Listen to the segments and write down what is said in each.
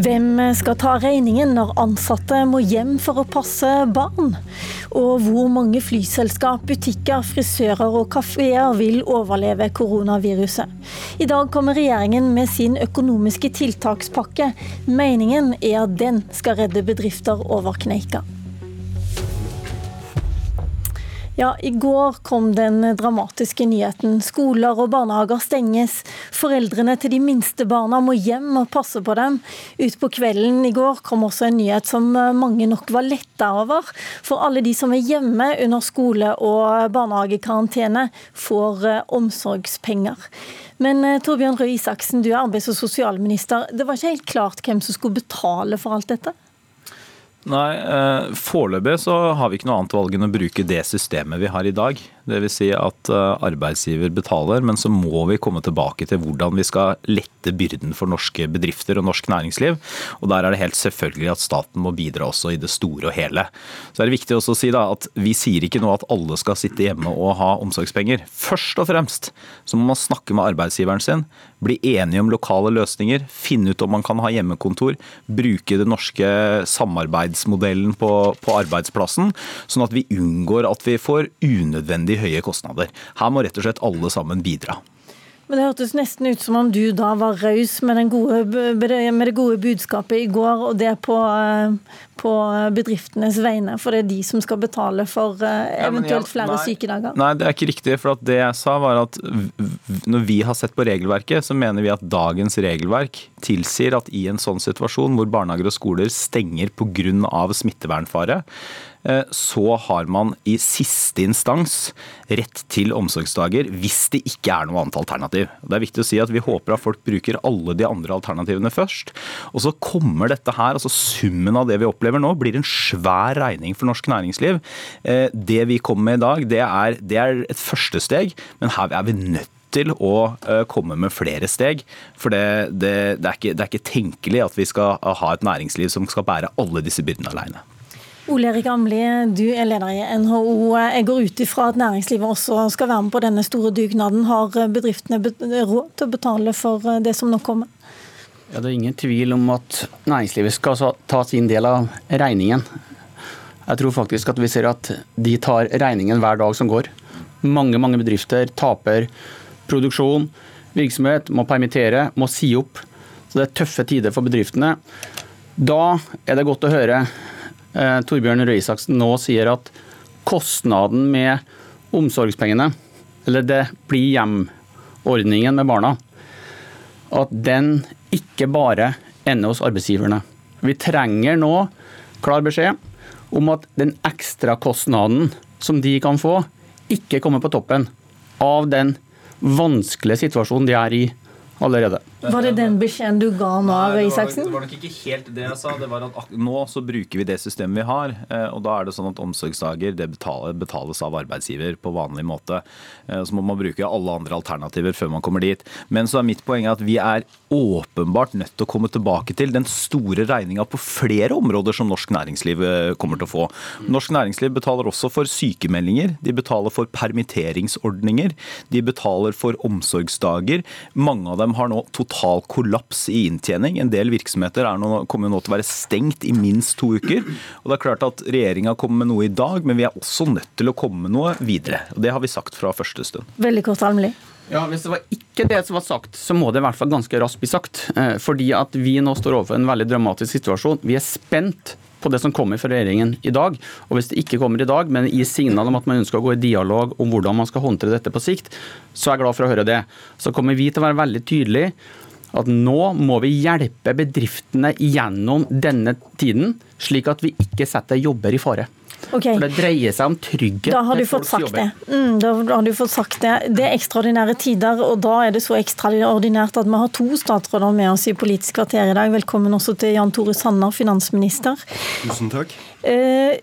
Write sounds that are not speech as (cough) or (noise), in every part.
Hvem skal ta regningen når ansatte må hjem for å passe barn? Og hvor mange flyselskap, butikker, frisører og kafeer vil overleve koronaviruset? I dag kommer regjeringen med sin økonomiske tiltakspakke. Meningen er at den skal redde bedrifter over kneika. Ja, I går kom den dramatiske nyheten. Skoler og barnehager stenges. Foreldrene til de minste barna må hjem og passe på dem. Utpå kvelden i går kom også en nyhet som mange nok var letta over. For alle de som er hjemme under skole- og barnehagekarantene, får eh, omsorgspenger. Men eh, Torbjørn Røe Isaksen, du er arbeids- og sosialminister. Det var ikke helt klart hvem som skulle betale for alt dette? Nei, eh, Foreløpig så har vi ikke noe annet valg enn å bruke det systemet vi har i dag. Dvs. Si at eh, arbeidsgiver betaler, men så må vi komme tilbake til hvordan vi skal lette byrden for norske bedrifter og norsk næringsliv. Og Der er det helt selvfølgelig at staten må bidra også i det store og hele. Så er det viktig også å si da at Vi sier ikke nå at alle skal sitte hjemme og ha omsorgspenger. Først og fremst så må man snakke med arbeidsgiveren sin, bli enige om lokale løsninger, finne ut om man kan ha hjemmekontor, bruke det norske samarbeidsmodellen på, på arbeidsplassen, sånn at vi unngår at vi får unødvendig høye kostnader. Her må rett og slett alle sammen bidra. Men Det hørtes nesten ut som om du da var raus med, med, det gode budskapet i går, og det på, eh, på bedriftenes vegne. For det er de som skal betale for eh, eventuelt flere nei, sykedager. Nei, det er ikke riktig. For det jeg sa var at når vi har sett på regelverket, så mener vi at dagens regelverk tilsier at i en sånn situasjon hvor barnehager og skoler stenger pga. smittevernfare, så har man i siste instans rett til omsorgsdager hvis det ikke er noe annet alternativ. Det er viktig å si at Vi håper at folk bruker alle de andre alternativene først. Og så kommer dette her, altså Summen av det vi opplever nå, blir en svær regning for norsk næringsliv. Eh, det vi kommer med i dag, det er, det er et første steg, men her er vi nødt til å eh, komme med flere steg. For det, det, det, er ikke, det, er ikke, tenkelig at vi skal ha et næringsliv som skal bære alle disse byrdene alene. Ole Erik Amli, du er leder i NHO. Jeg går ut ifra at næringslivet også skal være med på denne store dugnaden. Har bedriftene råd til å betale for det som nå kommer? Ja, Det er ingen tvil om at næringslivet skal ta sin del av regningen. Jeg tror faktisk at vi ser at de tar regningen hver dag som går. Mange mange bedrifter taper produksjon, virksomhet, må permittere, må si opp. Så det er tøffe tider for bedriftene. Da er det godt å høre Torbjørn Røe Isaksen nå sier at kostnaden med omsorgspengene, eller det blir hjem-ordningen med barna, at den ikke bare ender hos arbeidsgiverne. Vi trenger nå klar beskjed om at den ekstrakostnaden som de kan få, ikke kommer på toppen av den vanskelige situasjonen de er i allerede. Var det den beskjeden du ga nå, Røe Isaksen? Det var nok ikke helt det jeg sa. Det var at Nå så bruker vi det systemet vi har. Eh, og Da er det sånn at omsorgsdager det betales av arbeidsgiver på vanlig måte. Eh, så må man bruke alle andre alternativer før man kommer dit. Men så er mitt poeng at vi er åpenbart nødt til å komme tilbake til den store regninga på flere områder som norsk næringsliv eh, kommer til å få. Norsk næringsliv betaler også for sykemeldinger. De betaler for permitteringsordninger. De betaler for omsorgsdager. Mange av dem har nå total kollaps i inntjening. En del virksomheter nå, kommer nå til å være stengt i minst to uker. Og det er klart at Regjeringa kommer med noe i dag, men vi er også nødt til å komme med noe videre. Og Det har vi sagt fra første stund. Veldig kort, Almli. Ja, Hvis det var ikke det som var sagt, så må det i hvert fall ganske raskt bli sagt. Eh, fordi at vi nå står overfor en veldig dramatisk situasjon. Vi er spent på det som kommer fra regjeringen i dag. Og hvis det ikke kommer i dag, men i signal om at man ønsker å gå i dialog om hvordan man skal håndtere dette på sikt, så er jeg glad for å høre det. Så kommer vi til å være veldig tydelige at nå må vi hjelpe bedriftene gjennom denne tiden, slik at vi ikke setter jobber i fare. Okay. For Det dreier seg om trygghet. Da har du fått sagt det. Mm, da har du fått sagt det. Det er ekstraordinære tider, og da er det så ekstraordinært at vi har to statsråder med oss i Politisk kvarter i dag. Velkommen også til Jan Tore Sanner, finansminister. Tusen takk. Eh,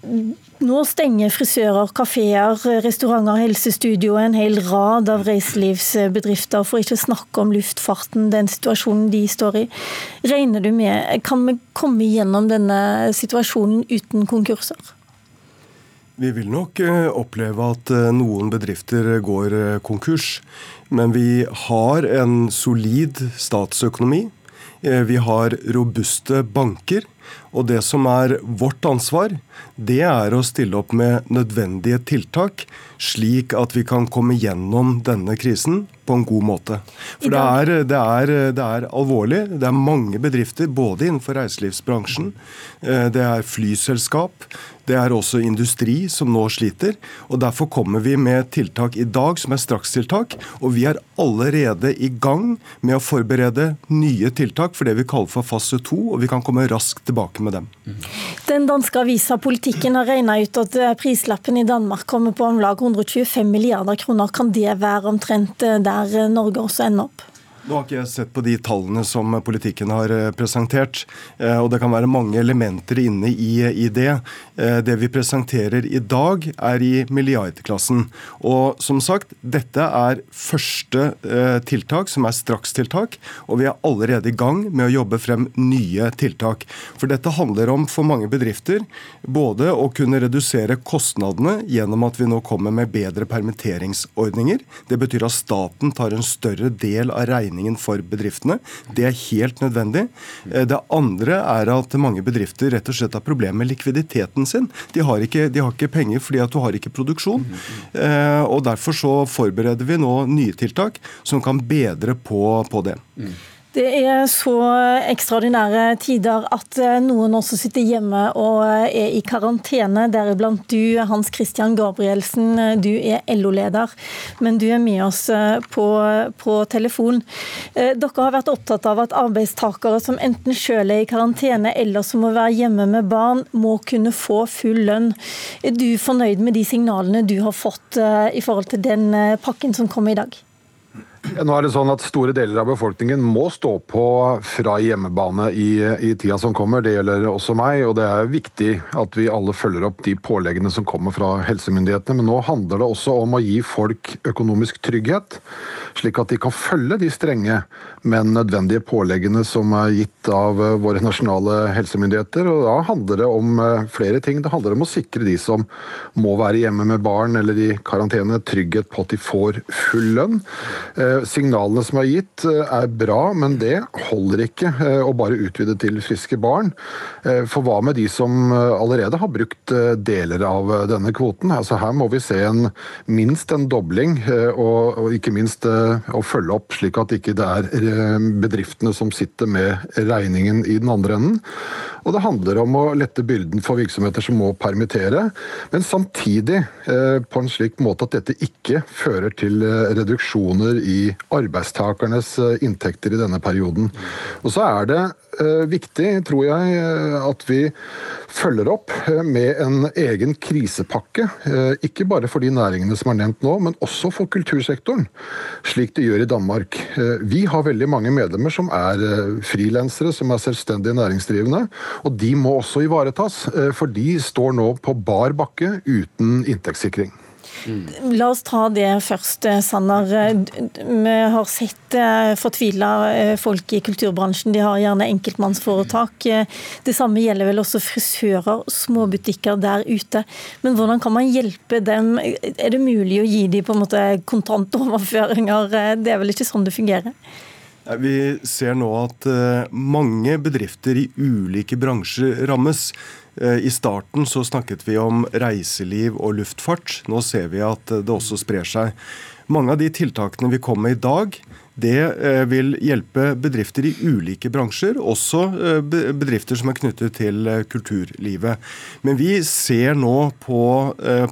nå stenger frisører, kafeer, restauranter, helsestudio og en hel rad av reiselivsbedrifter, for ikke å snakke om luftfarten, den situasjonen de står i. Regner du med, Kan vi komme gjennom denne situasjonen uten konkurser? Vi vil nok eh, oppleve at eh, noen bedrifter går eh, konkurs. Men vi har en solid statsøkonomi. Vi har robuste banker. Og det som er vårt ansvar, det er å stille opp med nødvendige tiltak, slik at vi kan komme gjennom denne krisen på en god måte. For det er, det, er, det er, alvorlig. Det er mange bedrifter, både innenfor reiselivsbransjen, eh, det er flyselskap, det er også industri som nå sliter. og Derfor kommer vi med tiltak i dag som er strakstiltak. Og vi er allerede i gang med å forberede nye tiltak for det vi kaller for fase to. Og vi kan komme raskt tilbake med dem. Den danske avisa Politikken har regna ut at eh, prislappen i Danmark kommer på om lag 125 milliarder kroner. Kan det være omtrent eh, der Norge også ender opp? Nå har ikke jeg sett på de tallene som politikken har eh, presentert. Eh, og det kan være mange elementer inne i, i det. Eh, det vi presenterer i dag, er i milliardklassen. Og som sagt, dette er første tiltak som er strakstiltak. Og vi er allerede i gang med å jobbe frem nye tiltak. For dette handler om for mange bedrifter både å kunne redusere kostnadene gjennom at vi nå kommer med bedre permitteringsordninger. Det betyr at staten tar en større del av regningen regningen for bedriftene. Det er helt nødvendig. Eh, det andre er at mange bedrifter rett og slett har problemer med likviditeten sin. De har ikke, de har ikke penger fordi at du har ikke produksjon. Eh, og Derfor så forbereder vi nå nye tiltak som kan bedre på, på det. Det er så ekstraordinære tider at eh, noen også sitter hjemme og eh, er i karantene, deriblant du, Hans Christian Gabrielsen. Du er LO-leder, men du er med oss eh, på, på, telefon. Dere har vært opptatt av at arbeidstakere som enten selv er i karantene eller som må være hjemme med barn, må kunne få full lønn. Er du fornøyd med de signalene du har fått i forhold til den pakken som kom i dag? Nå er det sånn at Store deler av befolkningen må stå på fra hjemmebane i, i, tida som kommer. Det gjelder også meg, og det er viktig at vi alle følger opp de påleggene som kommer fra helsemyndighetene. Men nå handler det også om å gi folk økonomisk trygghet, slik at de kan følge de strenge, men nødvendige påleggene som er gitt av våre nasjonale helsemyndigheter. Og Da handler det om eh, flere ting. Det handler om å sikre de som må være hjemme med barn eller i karantene, trygghet på at de får full lønn. Eh, Signalene som er gitt eh, er bra, men det holder ikke eh, å bare utvide til friske barn. Eh, for hva med de som allerede har brukt deler av denne kvoten? Altså Her må vi se en, minst en dobling, og, og ikke minst å følge opp slik at ikke det er bedriftene som sitter med regningen i den andre enden. Og det handler om å lette byrden for virksomheter som må permittere, men samtidig på en slik måte at dette ikke fører til reduksjoner i arbeidstakernes eh, inntekter i denne perioden. Og så er det eh, viktig, tror jeg, eh, at vi følger opp med en egen krisepakke. Ikke bare for de næringene som er nevnt nå, men også for kultursektoren, slik de gjør i Danmark. Vi har veldig mange medlemmer som er frilansere, som er selvstendige næringsdrivende. Og de må også ivaretas, for de står nå på bar bakke uten inntektssikring. Mm. La oss ta det først, eh, Sanner. Vi har sett eh, fortvila eh, folk i kulturbransjen. De har gjerne enkeltmannsforetak. Det samme gjelder vel også frisører, småbutikker der ute. Men hvordan kan man hjelpe dem? Er det mulig å gi dem på en måte kontantoverføringer? Det er vel ikke sånn det fungerer? Vi ser nå at mange bedrifter i ulike bransjer rammes. Eh, I starten så snakket vi om reiseliv og luftfart. Nå ser vi at det også sprer seg. Mange av de tiltakene vi kom med i dag, det eh, vil hjelpe bedrifter i ulike bransjer, også eh, bedrifter som er knyttet til kulturlivet. Men vi ser nå på,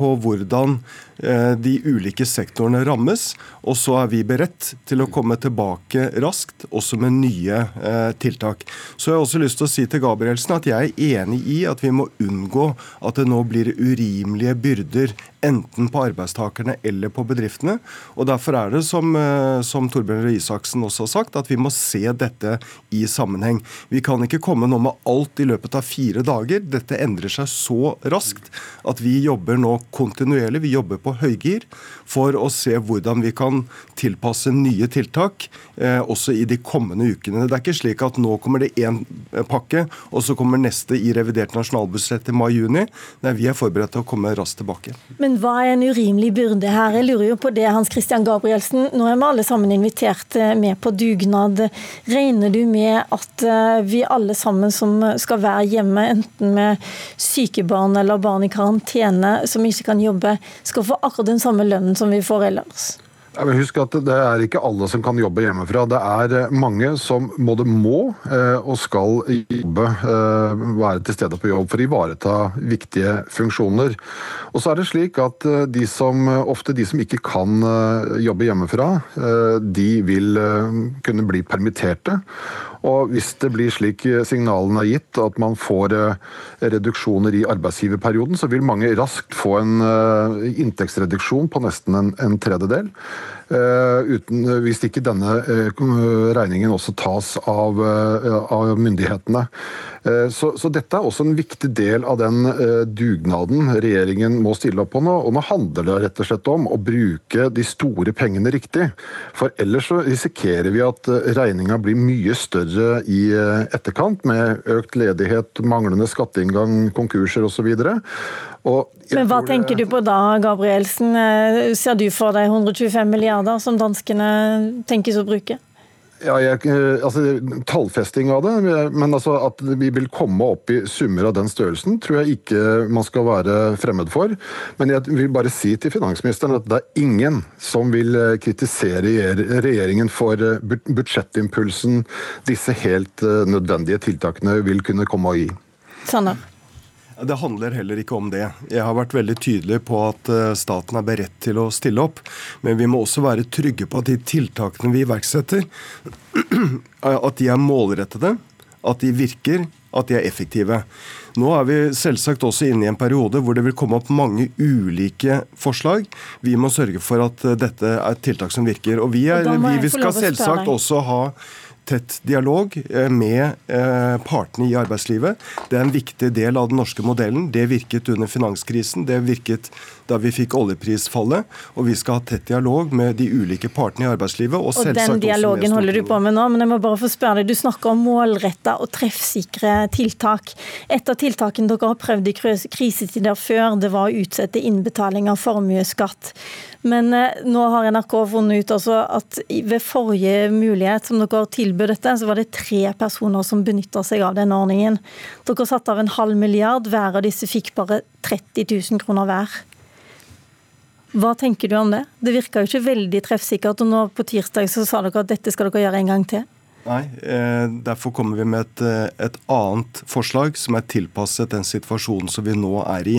på hvordan Eh, de ulike sektorene rammes. Og så er vi beredt til å komme tilbake raskt, også med nye eh, tiltak. Så jeg har også lyst til å si til Gabrielsen at jeg er enig i at vi må unngå at det nå blir urimelige byrder enten på arbeidstakerne eller på bedriftene. Og Derfor er det, som, eh, som Torbjørn Røe Isaksen også har sagt, at vi må se dette i sammenheng. Vi kan ikke komme nå med alt i løpet av fire dager. Dette endrer seg så raskt at vi jobber nå kontinuerlig. Vi jobber på høygir for å se hvordan vi kan tilpasse nye tiltak eh, også i de kommende ukene. Det er ikke slik at nå kommer det én pakke, og så kommer neste i revidert nasjonalbudsjett i mai-juni. Nei, vi er forberedt til å komme raskt tilbake. Men hva er en urimelig byrde her? Jeg lurer jo på det, Hans Christian Gabrielsen. Nå er vi alle sammen invitert eh, med på dugnad. Regner du med at eh, vi alle sammen som skal være hjemme, enten med syke barn eller barn i karantene som ikke kan jobbe, skal få akkurat den samme lønnen som vi får ellers? Husk at Det er ikke alle som kan jobbe hjemmefra. Det er eh, mange som både må eh, og skal jobbe, eh, være til stede på jobb for å ivareta viktige funksjoner. Og så er det slik at de som, Ofte de som ikke kan jobbe hjemmefra, de vil kunne bli permitterte. Og hvis det blir slik signalene er gitt, at man får reduksjoner i arbeidsgiverperioden, så vil mange raskt få en inntektsreduksjon på nesten en, en tredjedel. Eh, uten, hvis ikke denne eh, regningen også tas av, eh, av myndighetene. Så, så, dette er også en viktig del av den dugnaden regjeringen må stille opp på nå. Og nå handler det rett og slett om å bruke de store pengene riktig. For ellers så risikerer vi at regninga blir mye større i etterkant, med økt ledighet, manglende skatteinngang, konkurser osv. Men hva tenker du på da, Gabrielsen? Eh, ser du for deg 125 milliarder som danskene tenkes å bruke? Ja, jeg, eh, altså, Tallfesting av det, men altså at vi vil komme opp i summer av den størrelsen, tror jeg ikke man skal være fremmed for. Men jeg vil bare si til finansministeren at det er ingen som vil eh, kritisere regjeringen for budsjettimpulsen disse helt nødvendige tiltakene vil kunne komme å gi. Sanner. Det handler heller ikke om det. Jeg har vært veldig tydelig på at eh, staten er beredt til å stille opp. Men vi må også være trygge på at de tiltakene vi iverksetter, (clears throat) at de er målrettede, at de virker, at de er effektive. Nå er vi selvsagt også inne i en periode hvor det vil komme opp mange ulike forslag. Vi må sørge for at eh, dette er tiltak som virker. Og vi, er, vi, vi skal selvsagt også ha tett dialog eh, med eh, partene i arbeidslivet. Det er en viktig del av den norske modellen. Det virket under finanskrisen, det virket da vi fikk oljeprisfallet. Og vi skal ha tett dialog med de ulike partene i arbeidslivet. Og, og den dialogen holder du på med nå, men jeg må bare få spørre deg. Du snakker om målretta og treffsikre tiltak. Et av tiltakene dere har prøvd i krisetider før, det var å utsette innbetaling av formuesskatt. Men eh, nå har NRK funnet ut at ved forrige mulighet som dere tilbød dette, så var det tre personer som benytta seg av denne ordningen. Dere satte av en halv milliard, hver av disse fikk bare 30 000 kroner hver. Hva tenker du om det? Det virka jo ikke veldig treffsikkert, og nå på tirsdag så sa dere at dette skal dere gjøre en gang til. Nei, eh, derfor kommer vi med et, eh, et, annet forslag som er tilpasset den situasjonen som vi nå er i.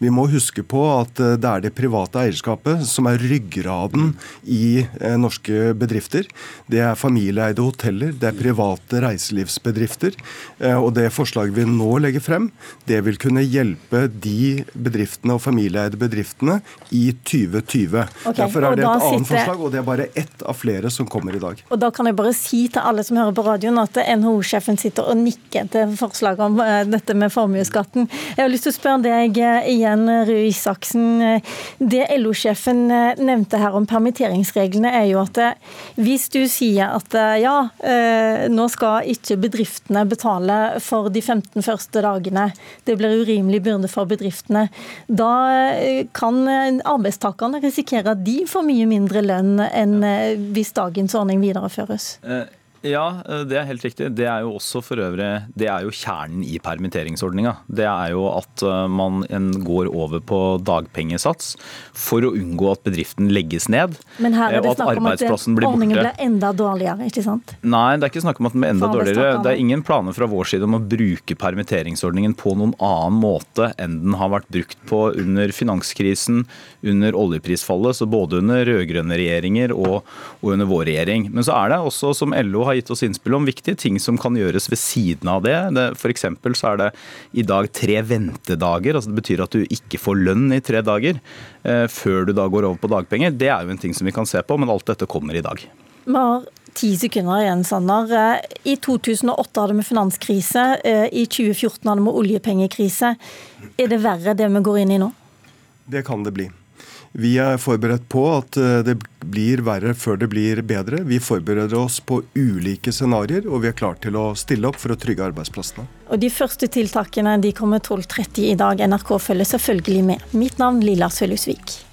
Vi må huske på at eh, det er det private eierskapet som er ryggraden i norske bedrifter. Det er familieeide hoteller, det er private reiselivsbedrifter. Og det forslaget vi nå legger frem, det vil kunne hjelpe de bedriftene og familieeide bedriftene i 2020. Okay, derfor er det et annet sitter... forslag, og det er bare ett av flere som kommer i dag. Og da kan jeg bare si til alle alle som hører på radioen at NHO-sjefen sitter og nikker til forslaget om eh, dette med formuesskatten. Jeg har lyst til å spørre deg eh, igjen, Røe Isaksen. Det LO-sjefen eh, nevnte her om permitteringsreglene, er jo at hvis du sier at ja, nå skal ikke bedriftene betale for de 15 første dagene, det blir urimelig byrde for bedriftene, da kan arbeidstakerne risikere at de får mye mindre lønn enn hvis dagens ordning videreføres? Ja, eh, det er helt riktig. Det er jo også for øvrig det er jo kjernen i permitteringsordninga. Det er jo at eh, man går over på dagpengesats for å unngå at bedriften legges ned. Men her er det snakk om at ordningen blir enda dårligere, ikke sant? Nei, det er ikke snakk om at den blir enda dårligere. Det er ingen planer fra vår side om å bruke permitteringsordningen på noen annen måte enn den har vært brukt på under finanskrisen, under oljeprisfallet, så både under rød-grønne regjeringer og, og under vår regjering. Men så er det også, som LO har har gitt oss innspill om viktige ting som kan gjøres ved siden av det. det F.eks. så er det i dag tre ventedager. altså Det betyr at du ikke får lønn i tre dager eh, før du da går over på dagpenger. Det er jo en ting som vi kan se på, men alt dette kommer i dag. Vi har ti sekunder igjen, Sanner. Eh, I 2008 hadde vi finanskrise. Eh, I 2014 hadde vi oljepengekrise. Er det verre det vi går inn i nå? Det kan det bli. Vi er forberedt på at eh, det blir verre før det blir bedre. Vi forbereder oss på ulike scenarioer, og vi er klare til å stille opp for å trygge arbeidsplassene. Og De første tiltakene de kommer 12.30 i dag. NRK følger selvfølgelig med. Mitt navn Lilla Sølhusvik.